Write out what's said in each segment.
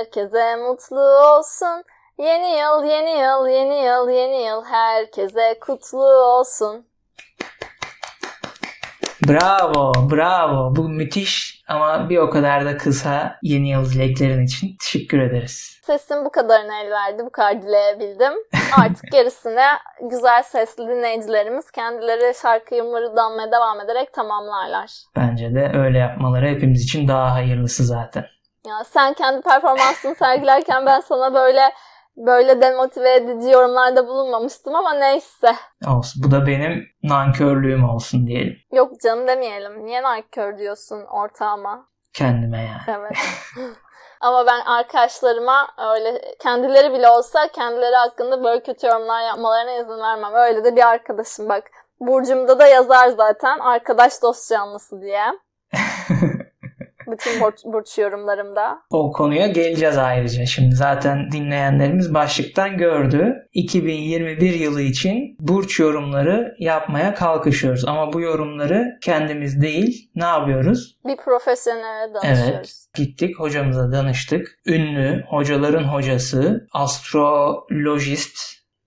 herkese mutlu olsun. Yeni yıl, yeni yıl, yeni yıl, yeni yıl herkese kutlu olsun. Bravo, bravo. Bu müthiş ama bir o kadar da kısa yeni yıl dileklerin için teşekkür ederiz. Sesim bu kadarına el verdi, bu kadar dileyebildim. Artık gerisine güzel sesli dinleyicilerimiz kendileri şarkıyı mırıldanmaya devam ederek tamamlarlar. Bence de öyle yapmaları hepimiz için daha hayırlısı zaten. Ya sen kendi performansını sergilerken ben sana böyle böyle demotive edici yorumlarda bulunmamıştım ama neyse. Olsun. Bu da benim nankörlüğüm olsun diyelim. Yok canım demeyelim. Niye nankör diyorsun ortağıma? Kendime yani. Evet. ama ben arkadaşlarıma öyle kendileri bile olsa kendileri hakkında böyle kötü yorumlar yapmalarına izin vermem. Öyle de bir arkadaşım bak. Burcumda da yazar zaten arkadaş dost canlısı diye. Bütün burç, burç yorumlarımda. O konuya geleceğiz ayrıca. Şimdi zaten dinleyenlerimiz başlıktan gördü. 2021 yılı için burç yorumları yapmaya kalkışıyoruz. Ama bu yorumları kendimiz değil ne yapıyoruz? Bir profesyonele danışıyoruz. Evet. Gittik hocamıza danıştık. Ünlü hocaların hocası, astrolojist,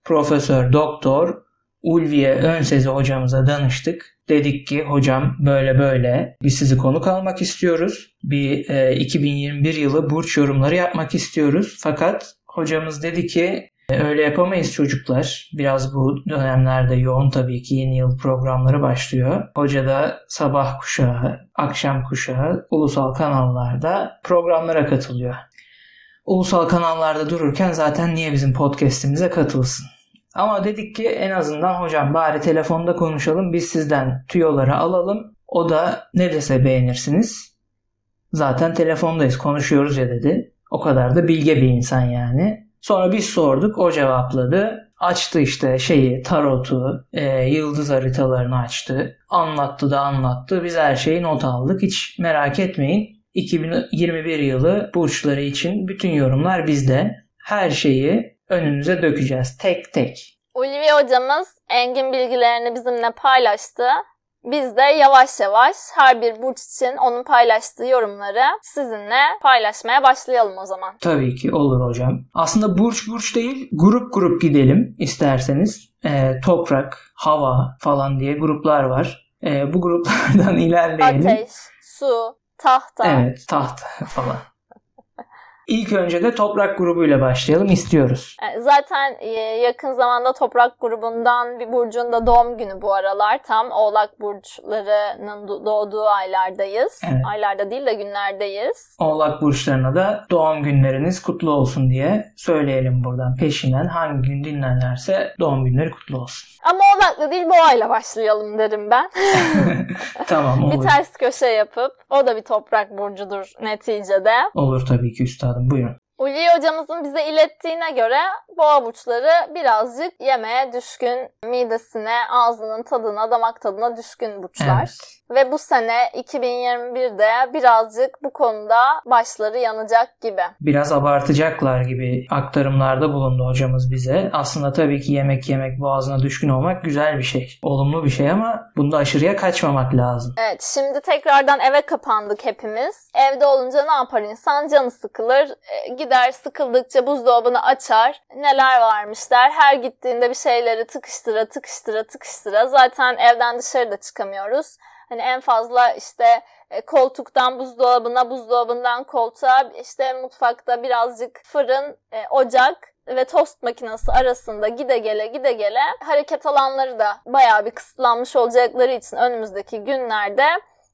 profesör, doktor Ulviye Önsezi hocamıza danıştık. Dedik ki hocam böyle böyle biz sizi konuk almak istiyoruz. Bir e, 2021 yılı burç yorumları yapmak istiyoruz. Fakat hocamız dedi ki e, öyle yapamayız çocuklar. Biraz bu dönemlerde yoğun tabii ki yeni yıl programları başlıyor. Hoca da sabah kuşağı, akşam kuşağı ulusal kanallarda programlara katılıyor. Ulusal kanallarda dururken zaten niye bizim podcast'imize katılsın? Ama dedik ki en azından hocam bari telefonda konuşalım biz sizden tüyoları alalım. O da ne dese beğenirsiniz. Zaten telefondayız konuşuyoruz ya dedi. O kadar da bilge bir insan yani. Sonra biz sorduk o cevapladı. Açtı işte şeyi tarotu, e, yıldız haritalarını açtı. Anlattı da anlattı. Biz her şeyi not aldık. Hiç merak etmeyin. 2021 yılı burçları için bütün yorumlar bizde. Her şeyi önünüze dökeceğiz tek tek. Ulvi hocamız engin bilgilerini bizimle paylaştı. Biz de yavaş yavaş her bir burç için onun paylaştığı yorumları sizinle paylaşmaya başlayalım o zaman. Tabii ki olur hocam. Aslında burç burç değil grup grup gidelim isterseniz. Ee, toprak, hava falan diye gruplar var. Ee, bu gruplardan ilerleyelim. Ateş, su, tahta. Evet tahta falan. İlk önce de Toprak grubuyla başlayalım istiyoruz. E, zaten e, yakın zamanda Toprak grubundan bir burcun da doğum günü bu aralar. Tam Oğlak burçlarının doğduğu aylardayız. Evet. Aylarda değil de günlerdeyiz. Oğlak burçlarına da doğum günleriniz kutlu olsun diye söyleyelim buradan peşinden. Hangi gün dinlerlerse doğum günleri kutlu olsun. Ama Oğlak'la değil Boğa'yla başlayalım derim ben. tamam olur. Bir ters köşe yapıp o da bir toprak burcudur neticede. Olur tabii ki üstad üstadım buyurun. Ulvi hocamızın bize ilettiğine göre boğa burçları birazcık yemeğe düşkün, midesine, ağzının tadına, damak tadına düşkün burçlar. Evet. Ve bu sene 2021'de birazcık bu konuda başları yanacak gibi. Biraz abartacaklar gibi aktarımlarda bulundu hocamız bize. Aslında tabii ki yemek yemek boğazına düşkün olmak güzel bir şey. Olumlu bir şey ama bunda aşırıya kaçmamak lazım. Evet şimdi tekrardan eve kapandık hepimiz. Evde olunca ne yapar insan? Canı sıkılır. E, gider sıkıldıkça buzdolabını açar. Neler varmış der. Her gittiğinde bir şeyleri tıkıştıra tıkıştıra tıkıştıra. Zaten evden dışarı da çıkamıyoruz. Hani en fazla işte e, koltuktan buzdolabına, buzdolabından koltuğa, işte mutfakta birazcık fırın, e, ocak ve tost makinesi arasında gide gele gide gele hareket alanları da bayağı bir kısıtlanmış olacakları için önümüzdeki günlerde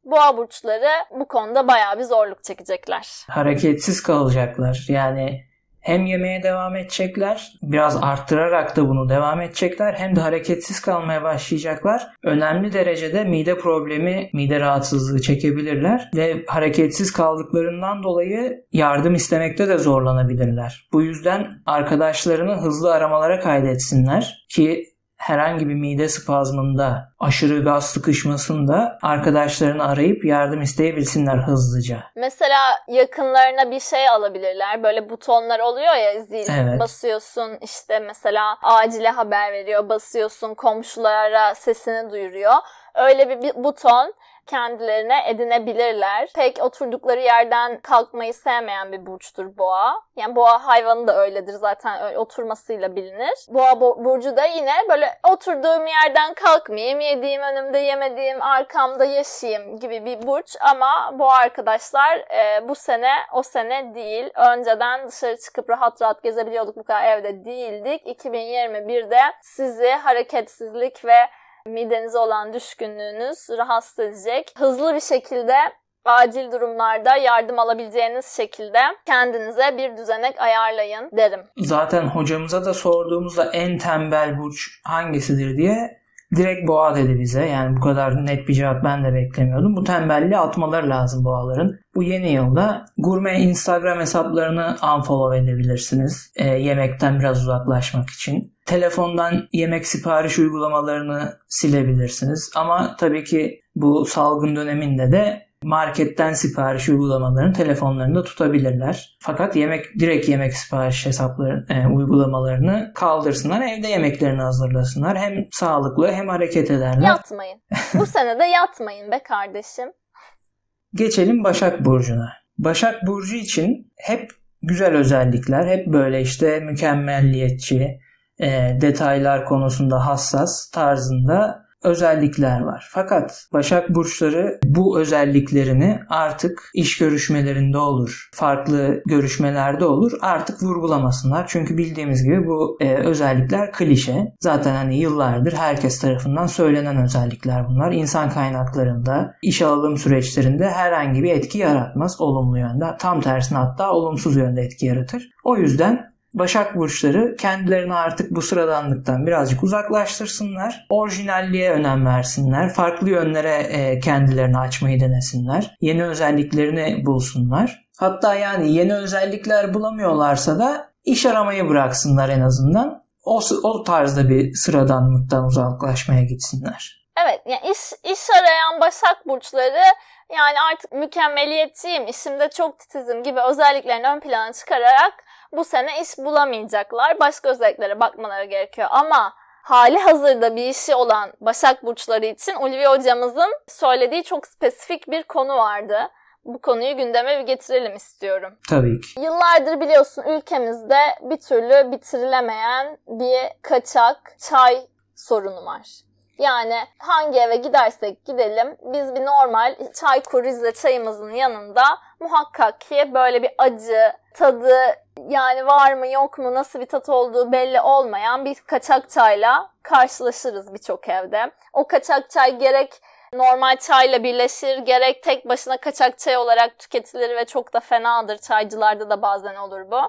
boğa burçları bu konuda bayağı bir zorluk çekecekler. Hareketsiz kalacaklar. Yani hem yemeye devam edecekler, biraz arttırarak da bunu devam edecekler hem de hareketsiz kalmaya başlayacaklar. Önemli derecede mide problemi, mide rahatsızlığı çekebilirler ve hareketsiz kaldıklarından dolayı yardım istemekte de zorlanabilirler. Bu yüzden arkadaşlarını hızlı aramalara kaydetsinler ki herhangi bir mide spazmında, aşırı gaz sıkışmasında arkadaşlarını arayıp yardım isteyebilsinler hızlıca. Mesela yakınlarına bir şey alabilirler. Böyle butonlar oluyor ya zil evet. basıyorsun işte mesela acile haber veriyor basıyorsun komşulara sesini duyuruyor. Öyle bir, bir buton kendilerine edinebilirler. Pek oturdukları yerden kalkmayı sevmeyen bir burçtur boğa. Yani boğa hayvanı da öyledir zaten oturmasıyla bilinir. Boğa burcu da yine böyle oturduğum yerden kalkmayayım, yediğim önümde yemediğim arkamda yaşayayım gibi bir burç ama bu arkadaşlar e, bu sene o sene değil. Önceden dışarı çıkıp rahat rahat gezebiliyorduk bu kadar evde değildik. 2021'de sizi hareketsizlik ve midenize olan düşkünlüğünüz rahatsız edecek. Hızlı bir şekilde acil durumlarda yardım alabileceğiniz şekilde kendinize bir düzenek ayarlayın derim. Zaten hocamıza da sorduğumuzda en tembel burç hangisidir diye direkt boğa dedi bize. Yani bu kadar net bir cevap ben de beklemiyordum. Bu tembelliği atmaları lazım boğaların. Bu yeni yılda gurme Instagram hesaplarını unfollow edebilirsiniz. E, yemekten biraz uzaklaşmak için. Telefondan yemek sipariş uygulamalarını silebilirsiniz. Ama tabii ki bu salgın döneminde de marketten sipariş uygulamalarını telefonlarında tutabilirler. Fakat yemek direkt yemek sipariş hesapları e, uygulamalarını kaldırsınlar. Evde yemeklerini hazırlasınlar. Hem sağlıklı hem hareket ederler. Yatmayın. Bu sene de yatmayın be kardeşim. Geçelim Başak Burcu'na. Başak Burcu için hep güzel özellikler, hep böyle işte mükemmelliyetçi, e, detaylar konusunda hassas tarzında özellikler var. Fakat Başak burçları bu özelliklerini artık iş görüşmelerinde olur, farklı görüşmelerde olur artık vurgulamasınlar. Çünkü bildiğimiz gibi bu e, özellikler klişe. Zaten hani yıllardır herkes tarafından söylenen özellikler bunlar. İnsan kaynaklarında, iş alım süreçlerinde herhangi bir etki yaratmaz olumlu yönde. Tam tersine hatta olumsuz yönde etki yaratır. O yüzden Başak burçları kendilerini artık bu sıradanlıktan birazcık uzaklaştırsınlar. Orijinalliğe önem versinler. Farklı yönlere e, kendilerini açmayı denesinler. Yeni özelliklerini bulsunlar. Hatta yani yeni özellikler bulamıyorlarsa da iş aramayı bıraksınlar en azından. O, o tarzda bir sıradanlıktan uzaklaşmaya gitsinler. Evet yani iş, iş arayan Başak burçları yani artık mükemmeliyetçiyim, işimde çok titizim gibi özelliklerini ön plana çıkararak bu sene iş bulamayacaklar. Başka özelliklere bakmaları gerekiyor. Ama hali hazırda bir işi olan Başak Burçları için Ulvi hocamızın söylediği çok spesifik bir konu vardı. Bu konuyu gündeme bir getirelim istiyorum. Tabii ki. Yıllardır biliyorsun ülkemizde bir türlü bitirilemeyen bir kaçak çay sorunu var. Yani hangi eve gidersek gidelim biz bir normal çay Rizle çayımızın yanında muhakkak ki böyle bir acı, tadı yani var mı yok mu nasıl bir tat olduğu belli olmayan bir kaçak çayla karşılaşırız birçok evde. O kaçak çay gerek normal çayla birleşir gerek tek başına kaçak çay olarak tüketilir ve çok da fenadır. Çaycılarda da bazen olur bu.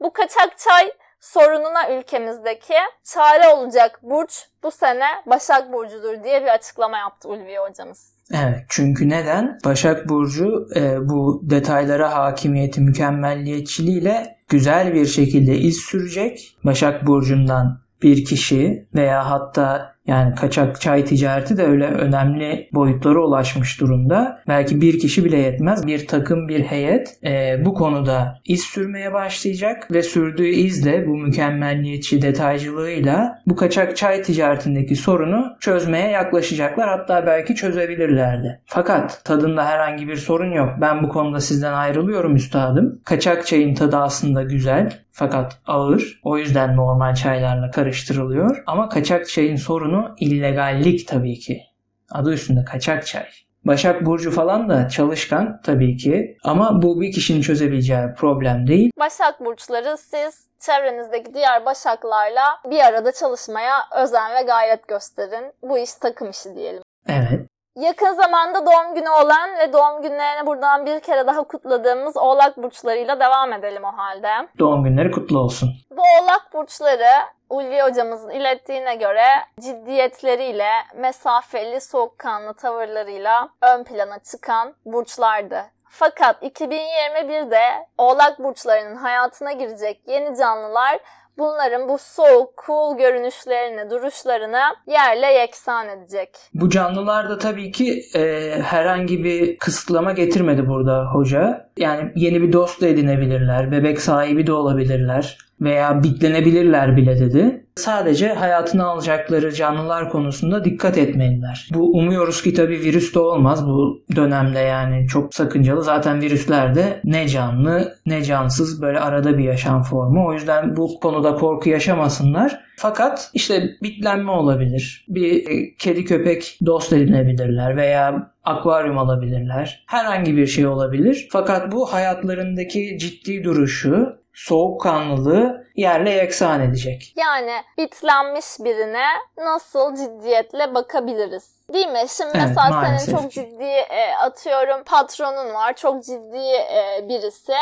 Bu kaçak çay sorununa ülkemizdeki çare olacak burç bu sene Başak Burcu'dur diye bir açıklama yaptı Ulviye hocamız. Evet çünkü neden? Başak Burcu e, bu detaylara hakimiyeti mükemmelliyetçiliğiyle güzel bir şekilde iz sürecek. Başak Burcu'ndan bir kişi veya hatta yani kaçak çay ticareti de öyle önemli boyutlara ulaşmış durumda. Belki bir kişi bile yetmez. Bir takım, bir heyet e, bu konuda iz sürmeye başlayacak ve sürdüğü izle bu mükemmelliyetçi detaycılığıyla bu kaçak çay ticaretindeki sorunu çözmeye yaklaşacaklar. Hatta belki çözebilirlerdi. Fakat tadında herhangi bir sorun yok. Ben bu konuda sizden ayrılıyorum üstadım. Kaçak çayın tadı aslında güzel fakat ağır. O yüzden normal çaylarla karıştırılıyor. Ama kaçak çayın sorunu illegallik tabii ki. Adı üstünde kaçak çay. Başak Burcu falan da çalışkan tabii ki ama bu bir kişinin çözebileceği problem değil. Başak Burçları siz çevrenizdeki diğer Başaklarla bir arada çalışmaya özen ve gayret gösterin. Bu iş takım işi diyelim. Evet. Yakın zamanda doğum günü olan ve doğum günlerini buradan bir kere daha kutladığımız Oğlak burçlarıyla devam edelim o halde. Doğum günleri kutlu olsun. Bu Oğlak burçları Ulvi hocamızın ilettiğine göre ciddiyetleriyle, mesafeli, soğukkanlı tavırlarıyla ön plana çıkan burçlardı. Fakat 2021'de Oğlak burçlarının hayatına girecek yeni canlılar bunların bu soğuk, cool görünüşlerini, duruşlarını yerle yeksan edecek. Bu canlılar da tabii ki e, herhangi bir kısıtlama getirmedi burada hoca. Yani yeni bir dost da edinebilirler, bebek sahibi de olabilirler veya bitlenebilirler bile dedi. Sadece hayatını alacakları canlılar konusunda dikkat etmeliler. Bu umuyoruz ki tabii virüs de olmaz bu dönemde yani çok sakıncalı. Zaten virüsler de ne canlı ne cansız böyle arada bir yaşam formu. O yüzden bu konuda korku yaşamasınlar. Fakat işte bitlenme olabilir. Bir e, kedi köpek dost edinebilirler veya akvaryum alabilirler. Herhangi bir şey olabilir. Fakat bu hayatlarındaki ciddi duruşu, soğukkanlılığı yerle yeksan edecek. Yani bitlenmiş birine nasıl ciddiyetle bakabiliriz? Değil mi? Şimdi Evet, mesela senin maalesef çok ciddi e, atıyorum patronun var. Çok ciddi e, birisi.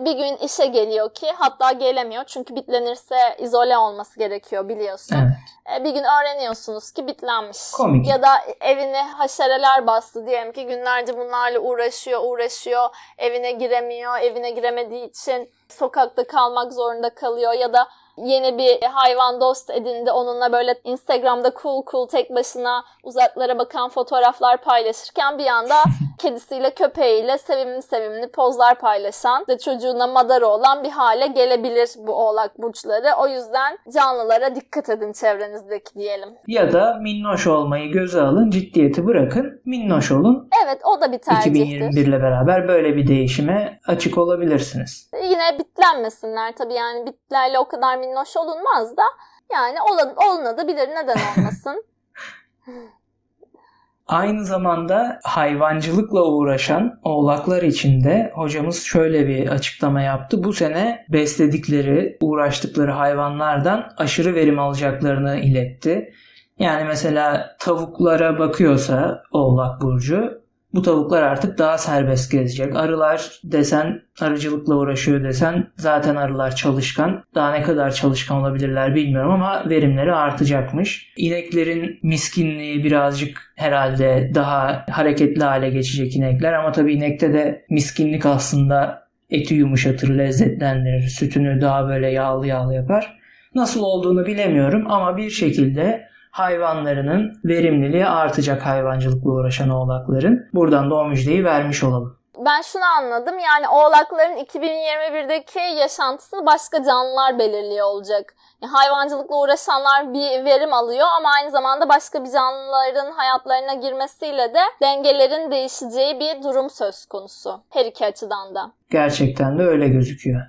Bir gün işe geliyor ki hatta gelemiyor. Çünkü bitlenirse izole olması gerekiyor biliyorsun. Evet. E, bir gün öğreniyorsunuz ki bitlenmiş. Komik. Ya da evine haşereler bastı diyelim ki günlerce bunlarla uğraşıyor, uğraşıyor. Evine giremiyor. Evine giremediği için sokakta kalmak zorunda kalıyor ya da yeni bir hayvan dost edindi. Onunla böyle Instagram'da cool cool tek başına uzaklara bakan fotoğraflar paylaşırken bir anda kedisiyle köpeğiyle sevimli sevimli pozlar paylaşan ve çocuğuna madara olan bir hale gelebilir bu oğlak burçları. O yüzden canlılara dikkat edin çevrenizdeki diyelim. Ya da minnoş olmayı göze alın, ciddiyeti bırakın, minnoş olun. Evet o da bir tercihtir. 2021 ile beraber böyle bir değişime açık olabilirsiniz. Yine bitlenmesinler tabii yani bitlerle o kadar minnoş olunmaz da yani olan, olunabilir neden olmasın. Aynı zamanda hayvancılıkla uğraşan oğlaklar için de hocamız şöyle bir açıklama yaptı. Bu sene besledikleri, uğraştıkları hayvanlardan aşırı verim alacaklarını iletti. Yani mesela tavuklara bakıyorsa Oğlak Burcu bu tavuklar artık daha serbest gezecek. Arılar desen arıcılıkla uğraşıyor desen zaten arılar çalışkan. Daha ne kadar çalışkan olabilirler bilmiyorum ama verimleri artacakmış. İneklerin miskinliği birazcık herhalde daha hareketli hale geçecek inekler ama tabii inekte de miskinlik aslında eti yumuşatır, lezzetlendirir, sütünü daha böyle yağlı yağlı yapar. Nasıl olduğunu bilemiyorum ama bir şekilde hayvanlarının verimliliği artacak hayvancılıkla uğraşan oğlakların. Buradan da o müjdeyi vermiş olalım. Ben şunu anladım yani oğlakların 2021'deki yaşantısını başka canlılar belirliyor olacak. Yani hayvancılıkla uğraşanlar bir verim alıyor ama aynı zamanda başka bir canlıların hayatlarına girmesiyle de dengelerin değişeceği bir durum söz konusu. Her iki açıdan da. Gerçekten de öyle gözüküyor.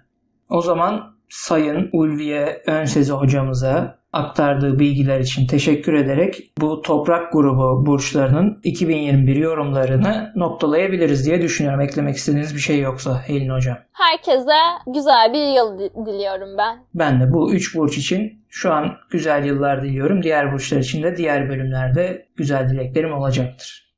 O zaman Sayın Ulviye Önsezi hocamıza aktardığı bilgiler için teşekkür ederek bu toprak grubu burçlarının 2021 yorumlarını noktalayabiliriz diye düşünüyorum. Eklemek istediğiniz bir şey yoksa Helin hocam. Herkese güzel bir yıl diliyorum ben. Ben de bu 3 burç için şu an güzel yıllar diliyorum. Diğer burçlar için de diğer bölümlerde güzel dileklerim olacaktır.